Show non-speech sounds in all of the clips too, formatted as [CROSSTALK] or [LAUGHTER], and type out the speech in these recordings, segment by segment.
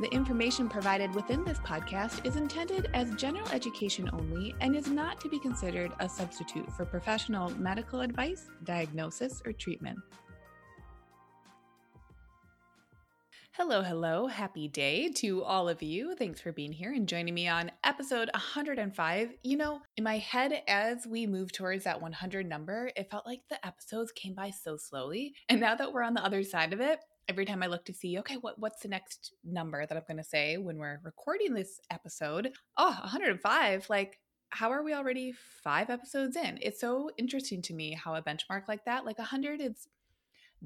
The information provided within this podcast is intended as general education only and is not to be considered a substitute for professional medical advice, diagnosis, or treatment. Hello, hello. Happy day to all of you. Thanks for being here and joining me on episode 105. You know, in my head, as we move towards that 100 number, it felt like the episodes came by so slowly. And now that we're on the other side of it, every time I look to see, okay, what, what's the next number that I'm going to say when we're recording this episode? Oh, 105. Like, how are we already five episodes in? It's so interesting to me how a benchmark like that, like 100, is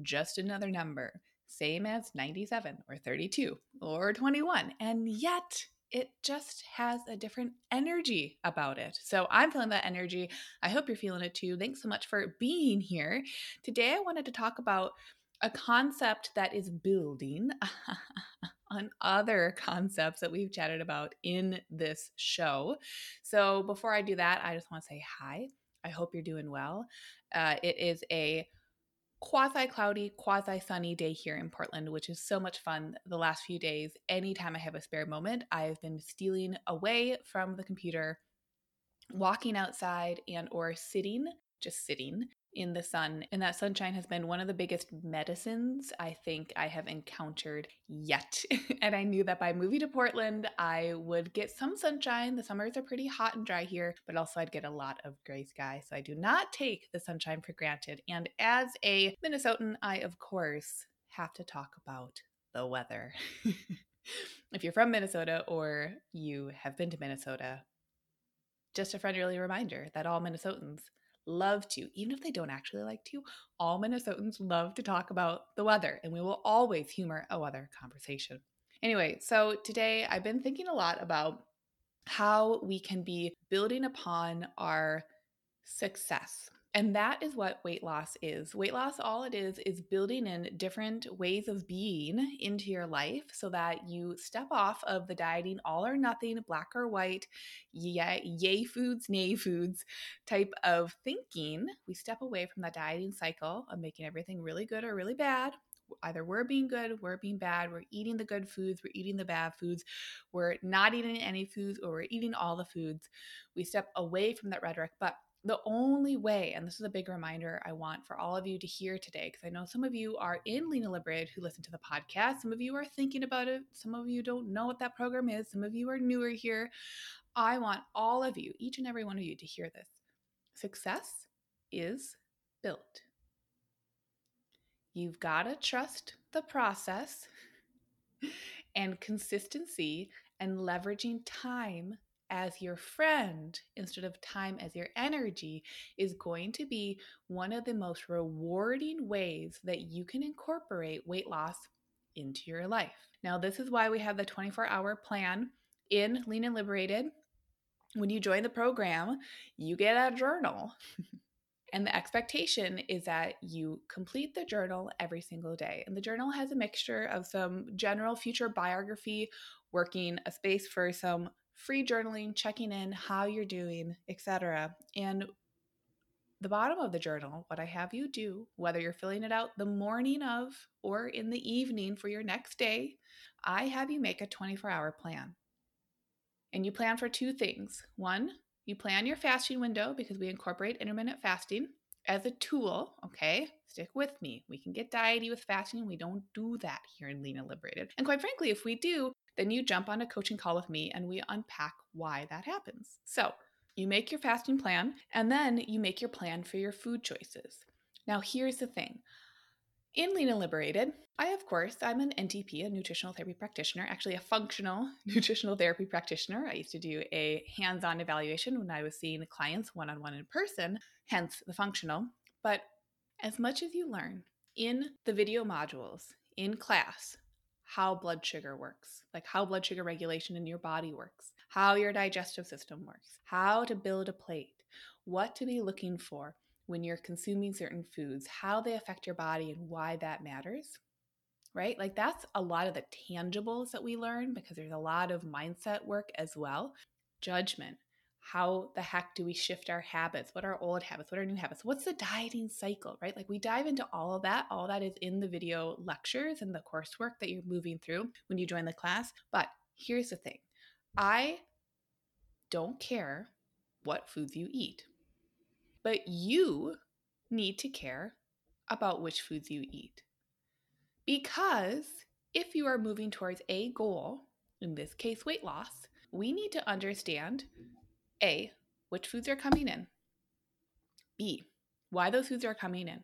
just another number same as 97 or 32 or 21. And yet it just has a different energy about it. So I'm feeling that energy. I hope you're feeling it too. Thanks so much for being here. Today I wanted to talk about a concept that is building [LAUGHS] on other concepts that we've chatted about in this show. So before I do that, I just want to say hi. I hope you're doing well. Uh, it is a quasi cloudy, quasi sunny day here in Portland, which is so much fun. The last few days, anytime I have a spare moment, I've been stealing away from the computer, walking outside and or sitting, just sitting in the sun. And that sunshine has been one of the biggest medicines I think I have encountered yet. [LAUGHS] and I knew that by moving to Portland, I would get some sunshine. The summers are pretty hot and dry here, but also I'd get a lot of gray sky. So I do not take the sunshine for granted. And as a Minnesotan, I, of course, have to talk about the weather. [LAUGHS] if you're from Minnesota or you have been to Minnesota, just a friendly reminder that all Minnesotans love to, even if they don't actually like to, all Minnesotans love to talk about the weather, and we will always humor a weather conversation. Anyway, so today I've been thinking a lot about how we can be building upon our success and that is what weight loss is. Weight loss, all it is, is building in different ways of being into your life so that you step off of the dieting all or nothing, black or white, yay, yay foods, nay foods type of thinking. We step away from that dieting cycle of making everything really good or really bad. Either we're being good, we're being bad, we're eating the good foods, we're eating the bad foods, we're not eating any foods, or we're eating all the foods. We step away from that rhetoric. But the only way, and this is a big reminder I want for all of you to hear today, because I know some of you are in Lean and Liberated who listen to the podcast. Some of you are thinking about it. Some of you don't know what that program is. Some of you are newer here. I want all of you, each and every one of you, to hear this. Success is built. You've got to trust the process and consistency and leveraging time as your friend instead of time as your energy is going to be one of the most rewarding ways that you can incorporate weight loss into your life. Now, this is why we have the 24 hour plan in Lean and Liberated. When you join the program, you get a journal. [LAUGHS] And the expectation is that you complete the journal every single day. And the journal has a mixture of some general future biography, working a space for some free journaling, checking in, how you're doing, etc. And the bottom of the journal, what I have you do, whether you're filling it out the morning of or in the evening for your next day, I have you make a 24 hour plan. And you plan for two things. One, you plan your fasting window because we incorporate intermittent fasting as a tool. Okay, stick with me. We can get diety with fasting. We don't do that here in Lean and Liberated. And quite frankly, if we do, then you jump on a coaching call with me and we unpack why that happens. So, You make your fasting plan, and then you make your plan for your food choices. Now, here's the thing in Lean and Liberated, I, of course, I'm an NTP, a nutritional therapy practitioner, actually a functional [LAUGHS] nutritional therapy practitioner. I used to do a hands on evaluation when I was seeing clients one on one in person, hence the functional. But as much as you learn in the video modules in class, how blood sugar works, like how blood sugar regulation in your body works, how your digestive system works, how to build a plate, what to be looking for, when you're consuming certain foods, how they affect your body, and why that matters. Right? Like that's a lot of the tangibles that we learn because there's a lot of mindset work as well. Judgment. How the heck do we shift our habits? What are old habits? What are new habits? What's the dieting cycle, right? Like we dive into all of that. All that is in the video lectures and the coursework that you're moving through when you join the class. But here's the thing I don't care what foods you eat. But you need to care about which foods you eat. Because if you are moving towards a goal, in this case, weight loss, we need to understand A, which foods are coming in, B, why those foods are coming in,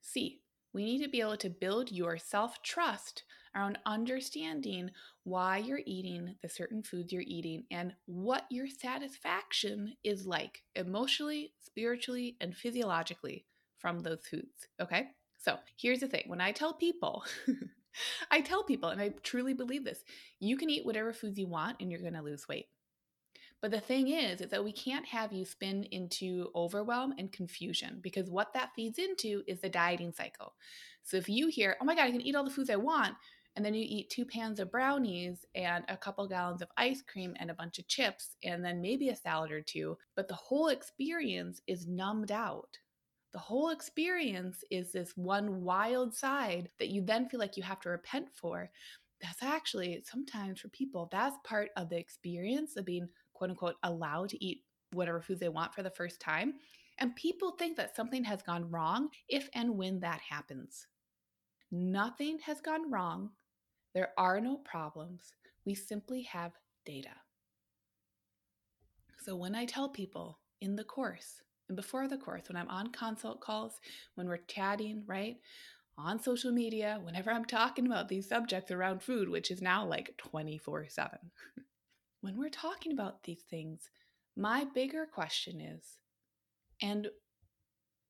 C, we need to be able to build your self trust around understanding why you're eating the certain foods you're eating and what your satisfaction is like emotionally, spiritually, and physiologically from those foods. Okay. So here's the thing when I tell people, [LAUGHS] I tell people, and I truly believe this, you can eat whatever foods you want and you're going to lose weight. But the thing is, is that we can't have you spin into overwhelm and confusion because what that feeds into is the dieting cycle. So if you hear, oh my God, I can eat all the foods I want, and then you eat two pans of brownies and a couple gallons of ice cream and a bunch of chips and then maybe a salad or two, but the whole experience is numbed out. The whole experience is this one wild side that you then feel like you have to repent for. That's actually sometimes for people, that's part of the experience of being quote unquote allowed to eat whatever food they want for the first time. And people think that something has gone wrong if and when that happens. Nothing has gone wrong. There are no problems. We simply have data. So when I tell people in the course and before the course, when I'm on consult calls, when we're chatting, right? On social media, whenever I'm talking about these subjects around food, which is now like 24 7. [LAUGHS] when we're talking about these things, my bigger question is, and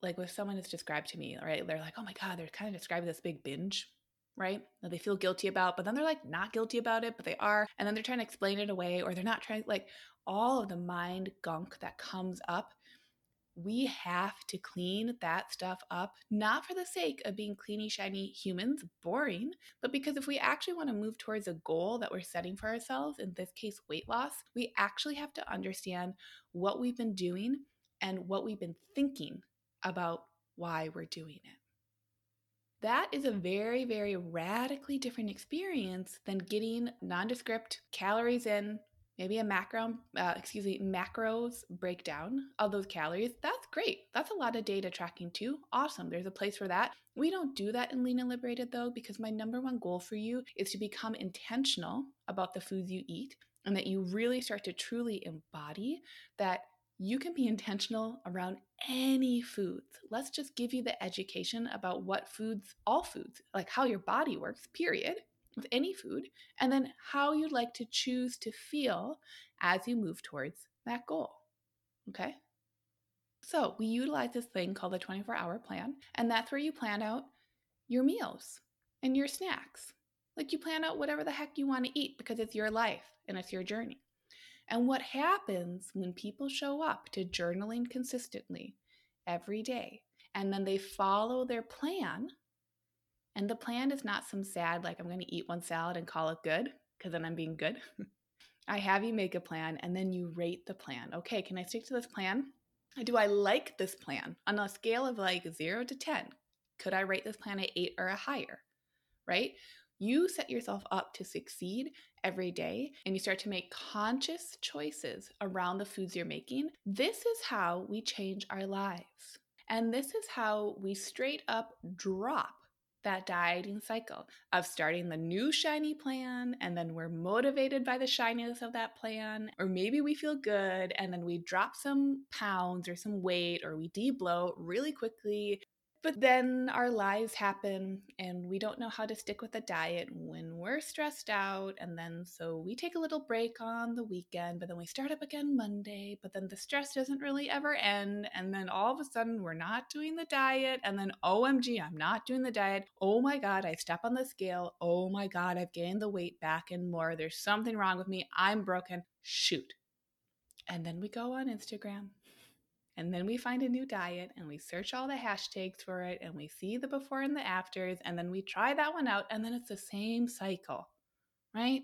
like with someone has described to me, right, they're like, oh my God, they're kind of describing this big binge, right? That they feel guilty about, but then they're like not guilty about it, but they are. And then they're trying to explain it away, or they're not trying, like all of the mind gunk that comes up we have to clean that stuff up, not for the sake of being cleany, shiny humans, boring, but because if we actually want to move towards a goal that we're setting for ourselves, in this case, weight loss, we actually have to understand what we've been doing and what we've been thinking about why we're doing it. That is a very, very radically different experience than getting nondescript calories in, maybe a macro, uh, excuse me, macros breakdown of those calories. That's great. That's a lot of data tracking too. Awesome. There's a place for that. We don't do that in Lean and Liberated though, because my number one goal for you is to become intentional about the foods you eat and that you really start to truly embody that you can be intentional around any foods. Let's just give you the education about what foods, all foods, like how your body works, period with any food, and then how you'd like to choose to feel as you move towards that goal. Okay? So we utilize this thing called the 24 hour plan, and that's where you plan out your meals and your snacks. Like you plan out whatever the heck you want to eat because it's your life and it's your journey. And what happens when people show up to journaling consistently every day and then they follow their plan and the plan is not some sad, like, I'm going to eat one salad and call it good, because then I'm being good. [LAUGHS] I have you make a plan and then you rate the plan. Okay, can I stick to this plan? Do I like this plan? On a scale of like zero to 10, could I rate this plan at eight or a higher? Right? You set yourself up to succeed every day and you start to make conscious choices around the foods you're making. This is how we change our lives. And this is how we straight up drop that dieting cycle of starting the new shiny plan and then we're motivated by the shininess of that plan or maybe we feel good and then we drop some pounds or some weight or we debloat really quickly but then our lives happen and we don't know how to stick with a diet when we're stressed out. And then so we take a little break on the weekend, but then we start up again Monday. But then the stress doesn't really ever end. And then all of a sudden we're not doing the diet. And then OMG, I'm not doing the diet. Oh my God, I step on the scale. Oh my God, I've gained the weight back and more. There's something wrong with me. I'm broken. Shoot. And then we go on Instagram and then we find a new diet and we search all the hashtags for it and we see the before and the afters and then we try that one out and then it's the same cycle, right?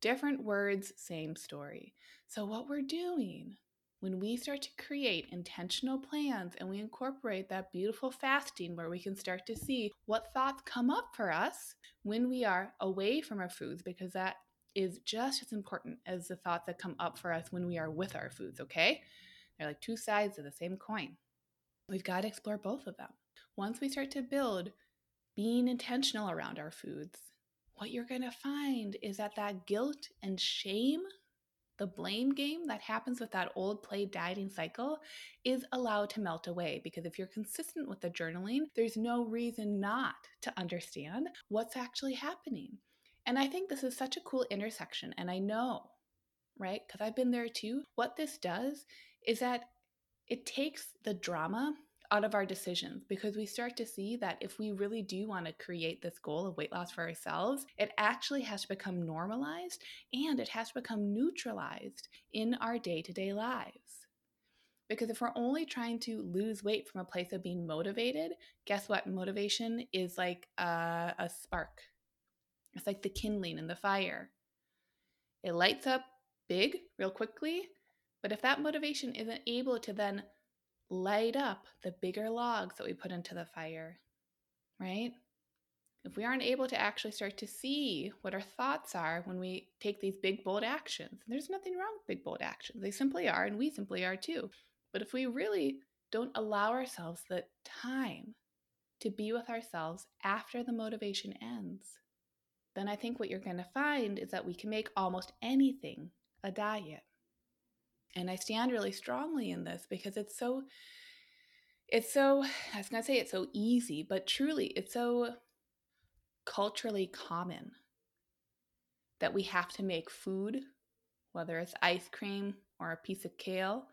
Different words, same story. So, what we're doing when we start to create intentional plans and we incorporate that beautiful fasting where we can start to see what thoughts come up for us when we are away from our foods, because that is just as important as the thoughts that come up for us when we are with our foods, okay? They're like two sides of the same coin. We've got to explore both of them. Once we start to build being intentional around our foods, what you're going to find is that that guilt and shame, the blame game that happens with that old play dieting cycle, is allowed to melt away. Because if you're consistent with the journaling, there's no reason not to understand what's actually happening. And I think this is such a cool intersection. And I know, right? Because I've been there too. What this does is that it takes the drama out of our decisions because we start to see that if we really do want to create this goal of weight loss for ourselves, it actually has to become normalized and it has to become neutralized in our day to day lives. Because if we're only trying to lose weight from a place of being motivated, guess what? Motivation is like a, a spark, it's like the kindling in the fire. It lights up big real quickly, but if that motivation isn't able to then light up the bigger logs that we put into the fire, right? If we aren't able to actually start to see what our thoughts are when we take these big, bold actions, there's nothing wrong with big, bold actions. They simply are, and we simply are too. But if we really don't allow ourselves the time to be with ourselves after the motivation ends, then I think what you're going to find is that we can make almost anything a diet. And I stand really strongly in this because it's so, it's so, I was going to say it's so easy, but truly it's so culturally common that we have to make food, whether it's ice cream or a piece of kale.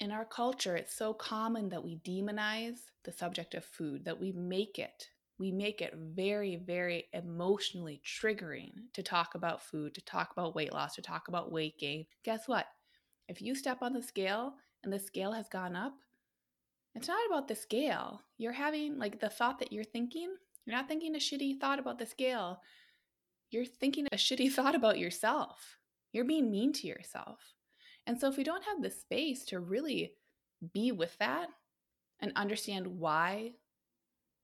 In our culture, it's so common that we demonize the subject of food, that we make it we make it very, very emotionally triggering to talk about food, to talk about weight loss, to talk about weight gain. Guess what? If you step on the scale and the scale has gone up, it's not about the scale. You're having, like, the thought that you're thinking, you're not thinking a shitty thought about the scale. You're thinking a shitty [LAUGHS] thought about yourself. You're being mean to yourself. And so, if we don't have the space to really be with that and understand why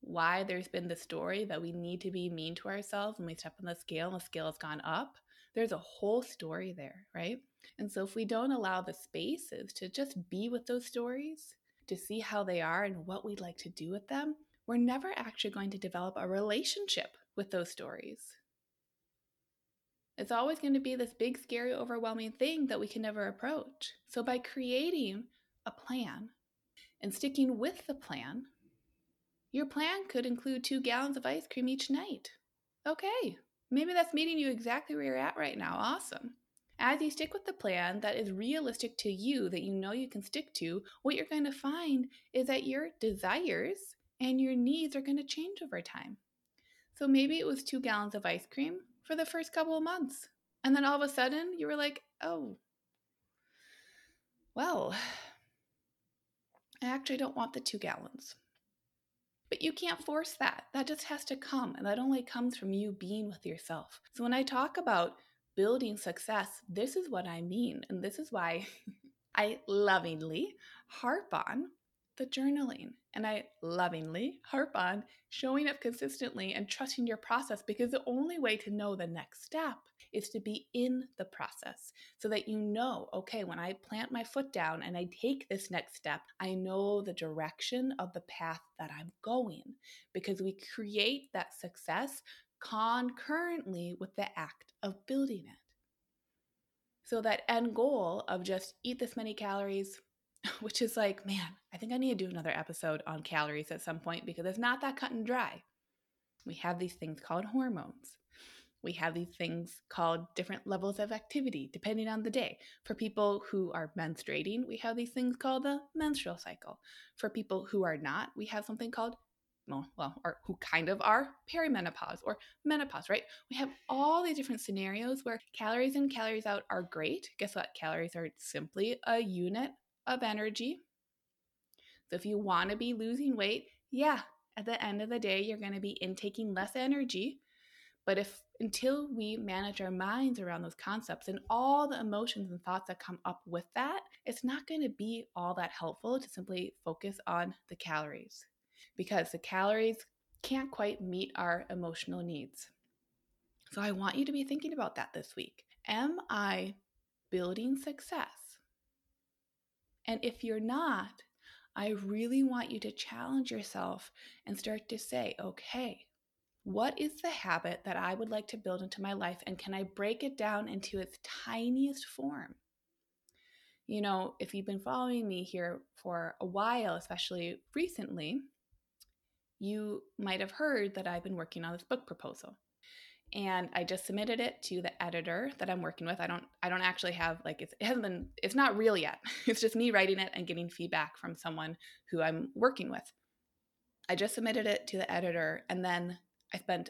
why there's been the story that we need to be mean to ourselves when we step on the scale and the scale has gone up. There's a whole story there, right? And so if we don't allow the spaces to just be with those stories, to see how they are and what we'd like to do with them, we're never actually going to develop a relationship with those stories. It's always going to be this big, scary, overwhelming thing that we can never approach. So, by creating a plan and sticking with the plan, your plan could include two gallons of ice cream each night. Okay, maybe that's meeting you exactly where you're at right now. Awesome. As you stick with the plan that is realistic to you, that you know you can stick to, what you're going to find is that your desires and your needs are going to change over time. So maybe it was two gallons of ice cream for the first couple of months. And then all of a sudden you were like, oh, well, I actually don't want the two gallons. But you can't force that. That just has to come. And that only comes from you being with yourself. So when I talk about building success, this is what I mean. And this is why [LAUGHS] I lovingly harp on the journaling. And I lovingly harp on showing up consistently and trusting your process because the only way to know the next step is to be in the process so that you know, okay, when I plant my foot down and I take this next step, I know the direction of the path that I'm going because we create that success concurrently with the act of building it. So, that end goal of just eat this many calories, [LAUGHS] which is like, man, I think I need to do another episode on calories at some point because it's not that cut and dry. We have these things called hormones. We have these things called different levels of activity depending on the day. For people who are menstruating, we have these things called the menstrual cycle. For people who are not, we have something called well, well, or who kind of are perimenopause or menopause, right? We have all these different scenarios where calories in, calories out are great. Guess what? Calories are simply a unit of energy. So if you want to be losing weight, yeah, at the end of the day, you're going to be intaking less energy. But if until we manage our minds around those concepts and all the emotions and thoughts that come up with that, it's not going to be all that helpful to simply focus on the calories because the calories can't quite meet our emotional needs. So I want you to be thinking about that this week. Am I building success? And if you're not, I really want you to challenge yourself and start to say, okay, what is the habit that I would like to build into my life? And can I break it down into its tiniest form? You know, if you've been following me here for a while, especially recently, you might have heard that I've been working on this book proposal and I just submitted it to the editor that I'm working with. I don't I don't actually have like it's, it hasn't been it's not real yet. [LAUGHS] It's just me writing it and getting feedback from someone who I'm working with. I just submitted it to the editor and then I spent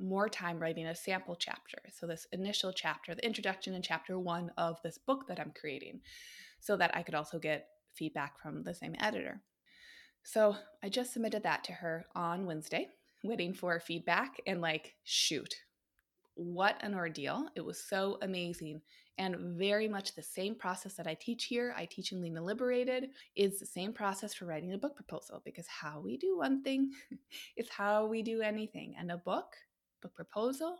more time writing a sample chapter. So this initial chapter, the introduction in chapter 1 of this book that I'm creating so that I could also get feedback from the same editor. So I just submitted that to her on Wednesday waiting for feedback and like, shoot, what an ordeal. It was so amazing and very much the same process that I teach here. I teach in Lean and Liberated is the same process for writing a book proposal because how we do one thing [LAUGHS] is how we do anything. And a book, book proposal,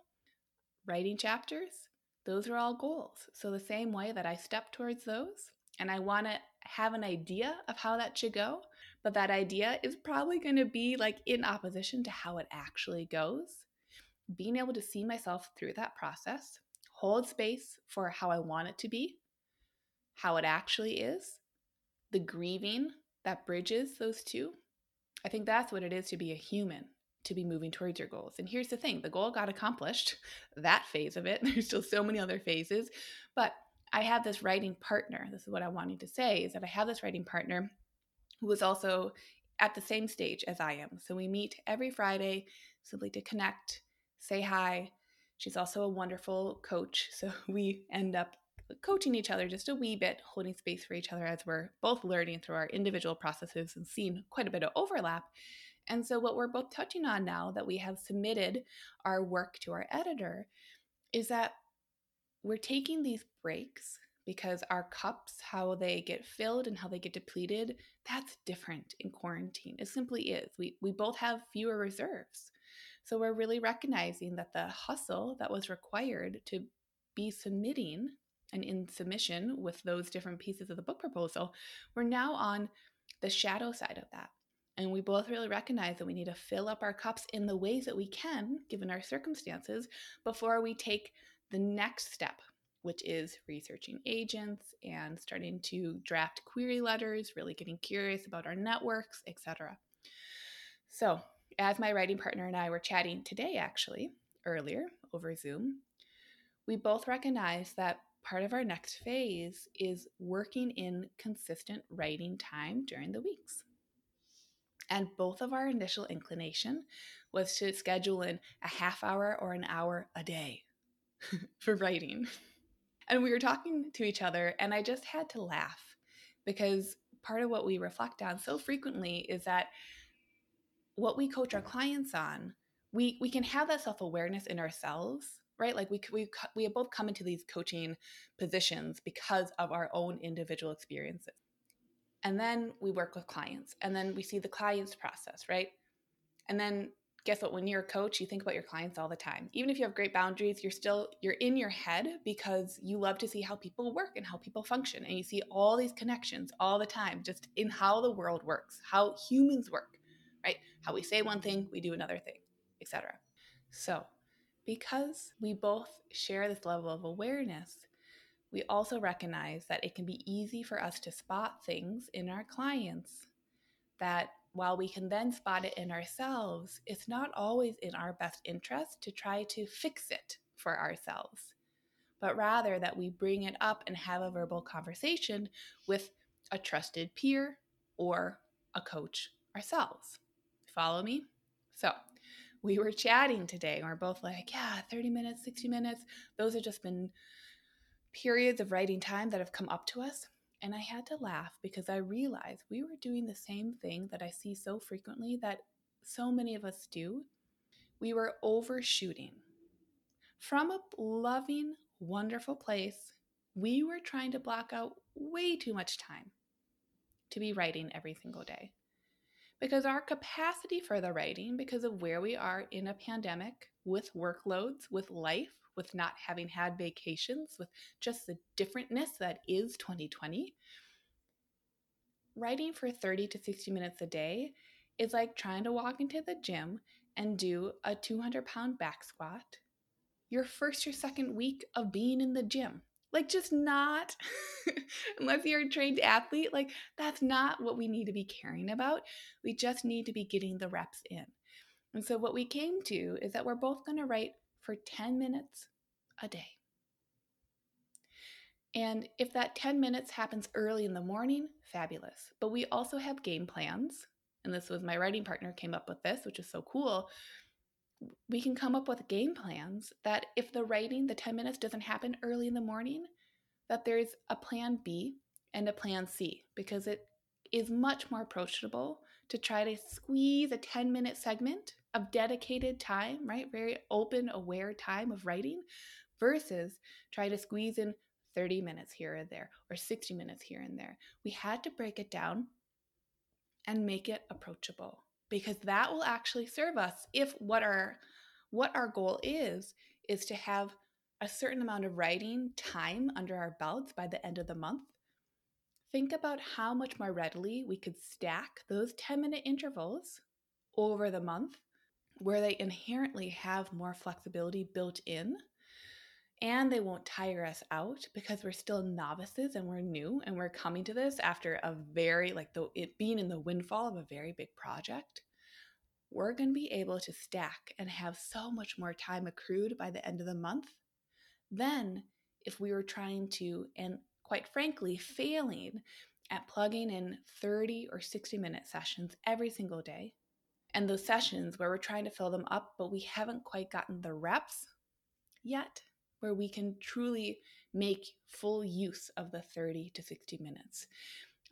writing chapters, those are all goals. So the same way that I step towards those and I want to have an idea of how that should go, but that idea is probably going to be like in opposition to how it actually goes. Being able to see myself through that process, hold space for how I want it to be, how it actually is, the grieving that bridges those two. I think that's what it is to be a human, to be moving towards your goals. And here's the thing the goal got accomplished, [LAUGHS] that phase of it. [LAUGHS] There's still so many other phases, but I have this writing partner. This is what I wanted to say is that I have this writing partner who is also at the same stage as I am. So we meet every Friday simply to connect, say hi. She's also a wonderful coach. So [LAUGHS] we end up coaching each other just a wee bit, holding space for each other as we're both learning through our individual processes and seeing quite a bit of overlap. And so, what we're both touching on now that we have submitted our work to our editor is that we're taking these breaks because our cups, how they get filled and how they get depleted, that's different in quarantine. It simply is. We, we both have fewer reserves. So we're really recognizing that the hustle that was required to be submitting and in submission with those different pieces of the book proposal, we're now on the shadow side of that. And we both really recognize that we need to fill up our cups in the ways that we can, given our circumstances, before we take the next step which is researching agents and starting to draft query letters, really getting curious about our networks, etc. So, as my writing partner and I were chatting today, actually, earlier over Zoom, we both recognize that part of our next phase is working in consistent writing time during the weeks. And both of our initial inclination was to schedule in a half hour or an hour a day [LAUGHS] for writing. And we were talking to each other, and I just had to laugh because part of what we reflect on so frequently is that what we coach our clients on, we, we can have that self awareness in ourselves, right? Like we, we, we have both come into these coaching positions because of our own individual experiences. And then we work with clients and then we see the client's process, right? And then guess what when you're a coach you think about your clients all the time. Even if you have great boundaries you're still you're in your head because you love to see how people work and how people function and you see all these connections all the time just in how the world works how humans work right? How we say one thing we do another thing etc so because we both share this level of awareness we also recognize that it can be easy for us to spot things in our clients that while we can then spot it in ourselves, it's not always in our best interest to try to fix it for ourselves, but rather that we bring it up and have a verbal conversation with a trusted peer or a coach ourselves. Follow me? So, we were chatting today and we're both like, yeah, 30 minutes, 60 minutes. Those have just been periods of writing time that have come up to us. And I had to laugh because I realized we were doing the same thing that I see so frequently that so many of us do. We were overshooting. From a loving, wonderful place, we were trying to block out way too much time to be writing every single day. Because our capacity for the writing, because of where we are in a pandemic, with workloads, with life, with not having had vacations, with just the differentness that is 2020. Writing for 30 to 60 minutes a day is like trying to walk into the gym and do a 200 pound back squat your first or second week of being in the gym. Like, just not, [LAUGHS] unless you're a trained athlete, like, that's not what we need to be caring about. We just need to be getting the reps in. And so, what we came to is that we're both going to write for 10 minutes a day. And if that 10 minutes happens early in the morning, fabulous. But we also have game plans. And this was my writing partner came up with this, which is so cool. We can come up with game plans that if the writing, the 10 minutes doesn't happen early in the morning, that there's a plan B and a plan C because it is much more approachable to try to squeeze a 10 minute segment of dedicated time, right? Very open, aware time of writing versus try to squeeze in 30 minutes here or there or 60 minutes here and there. We had to break it down and make it approachable because that will actually serve us if what our what our goal is is to have a certain amount of writing time under our belts by the end of the month. Think about how much more readily we could stack those 10 minute intervals over the month where they inherently have more flexibility built in and they won't tire us out because we're still novices and we're new and we're coming to this after a very like the it being in the windfall of a very big project we're going to be able to stack and have so much more time accrued by the end of the month than if we were trying to and quite frankly failing at plugging in 30 or 60 minute sessions every single day and those sessions where we're trying to fill them up but we haven't quite gotten the reps yet where we can truly make full use of the 30 to 60 minutes.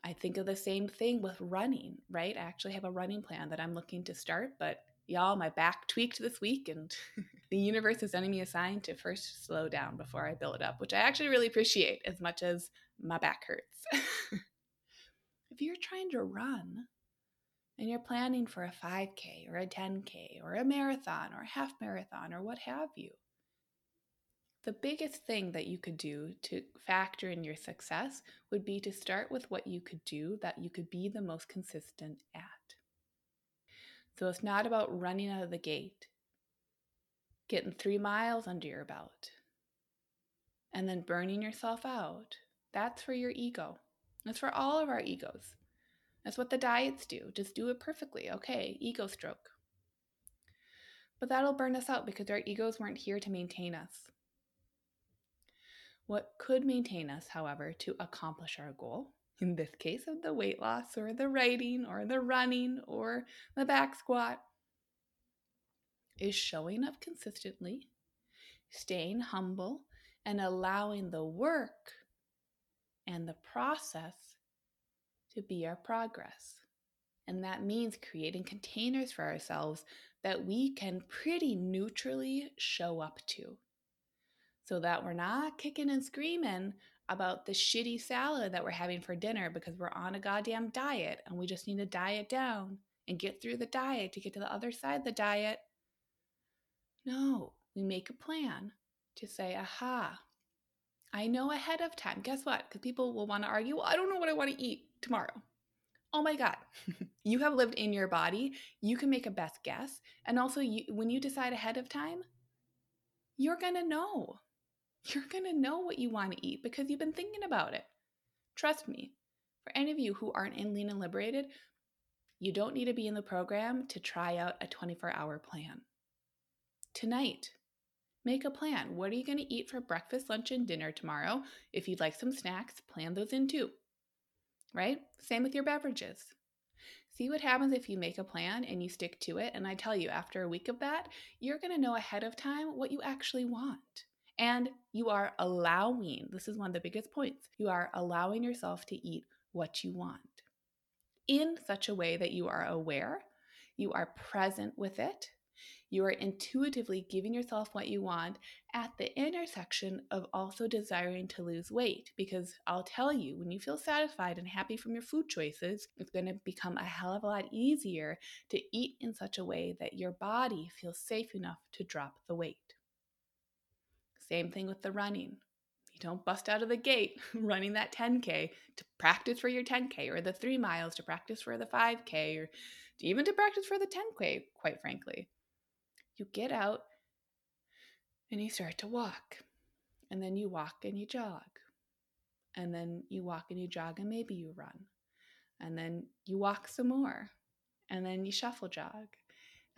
I think of the same thing with running, right? I actually have a running plan that I'm looking to start, but y'all, my back tweaked this week and [LAUGHS] the universe is sending me a sign to first slow down before I build up, which I actually really appreciate as much as my back hurts. [LAUGHS] if you're trying to run and you're planning for a 5K or a 10K or a marathon or half marathon or what have you, the biggest thing that you could do to factor in your success would be to start with what you could do that you could be the most consistent at. So it's not about running out of the gate, getting three miles under your belt, and then burning yourself out. That's for your ego. That's for all of our egos. That's what the diets do. Just do it perfectly. Okay, ego stroke. But that'll burn us out because our egos weren't here to maintain us. What could maintain us, however, to accomplish our goal, in this case of the weight loss or the writing or the running or the back squat, is showing up consistently, staying humble, and allowing the work and the process to be our progress. And that means creating containers for ourselves that we can pretty neutrally show up to so that we're not kicking and screaming about the shitty salad that we're having for dinner because we're on a goddamn diet and we just need to diet down and get through the diet to get to the other side of the diet. No, we make a plan to say, aha, I know ahead of time. Guess what? Because people will want to argue, well, I don't know what I want to eat tomorrow. Oh my God, [LAUGHS] you have lived in your body. You can make a best guess. And also, you, when you decide ahead of time, you're going to know you're going to know what you want to eat because you've been thinking about it. Trust me, for any of you who aren't in Lean and Liberated, you don't need to be in the program to try out a 24 hour plan. Tonight, make a plan. What are you going to eat for breakfast, lunch, and dinner tomorrow? If you'd like some snacks, plan those in too. Right? Same with your beverages. See what happens if you make a plan and you stick to it. And I tell you, after a week of that, you're going to know ahead of time what you actually want. And you are allowing, this is one of the biggest points, you are allowing yourself to eat what you want in such a way that you are aware, you are present with it, you are intuitively giving yourself what you want at the intersection of also desiring to lose weight. Because I'll tell you, when you feel satisfied and happy from your food choices, it's going to become a hell of a lot easier to eat in such a way that your body feels safe enough to drop the weight. Same thing with the running. You don't bust out of the gate [LAUGHS] running that 10K to practice for your 10K or the three miles to practice for the 5K or even to practice for the 10K, quite frankly. You get out and you start to walk. And then you walk and you jog. And then you walk and you jog and maybe you run. And then you walk some more. And then you shuffle jog.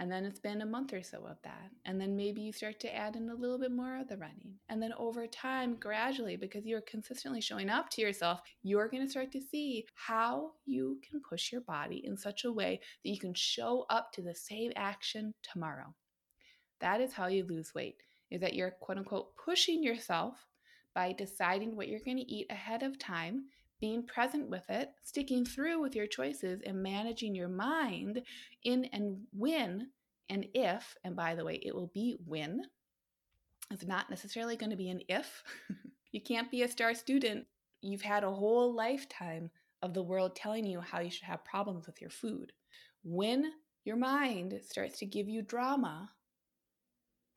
And then it's been a month or so of that. And then maybe you start to add in a little bit more of the running. And then over time, gradually, because you're consistently showing up to yourself, you're going to start to see how you can push your body in such a way that you can show up to the same action tomorrow. That is how you lose weight, is that you're quote unquote pushing yourself by deciding what you're going to eat ahead of time being present with it, sticking through with your choices, and managing your mind in and when and if, and by the way, it will be when. It's not necessarily going to be an if. [LAUGHS] you can't be a star student. You've had a whole lifetime of the world telling you how you should have problems with your food. When your mind starts to give you drama,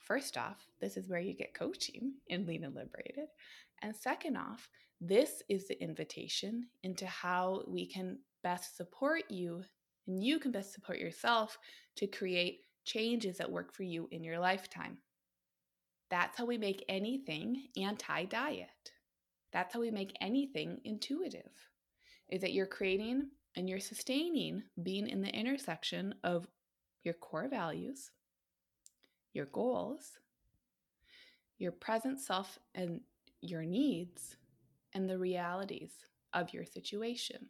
first off, this is where you get coaching in Lean and Liberated. And second off, this is the invitation into how we can best support you and you can best support yourself to create changes that work for you in your lifetime. That's how we make anything anti diet. That's how we make anything intuitive. Is that you're creating and you're sustaining being in the intersection of your core values, your goals, your present self and your needs, and the realities of your situation.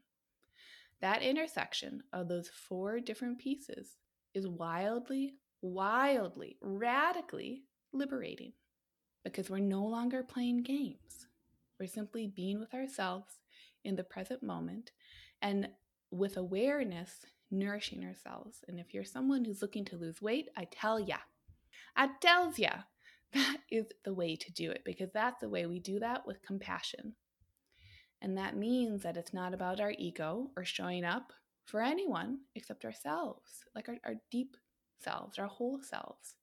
That intersection of those four different pieces is wildly, wildly, radically liberating because we're no longer playing games. We're simply being with ourselves in the present moment and with awareness, nourishing ourselves. And if you're someone who's looking to lose weight, I tell ya, Tells [LAUGHS] ya, that is the way to do it because that's the way we do that with compassion. And that means that it's not about our ego or showing up for anyone except ourselves, like our, our deep selves, our whole selves.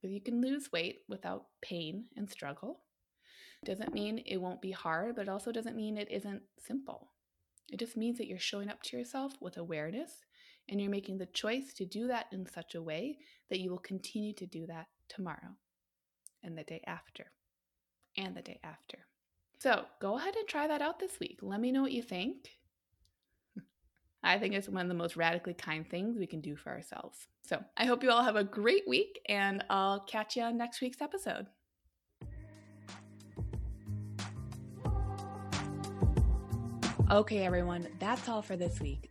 Because you can lose weight without pain and struggle. Doesn't mean it won't be hard, but it also doesn't mean it isn't simple. It just means that you're showing up to yourself with awareness and you're making the choice to do that in such a way that you will continue to do that tomorrow and the day after and the day after. So go ahead and try that out this week. Let me know what you think. [LAUGHS] I think it's one of the most radically kind things we can do for ourselves. So I hope you all have a great week, and I'll catch you on next week's episode. Okay, everyone, that's all for this week.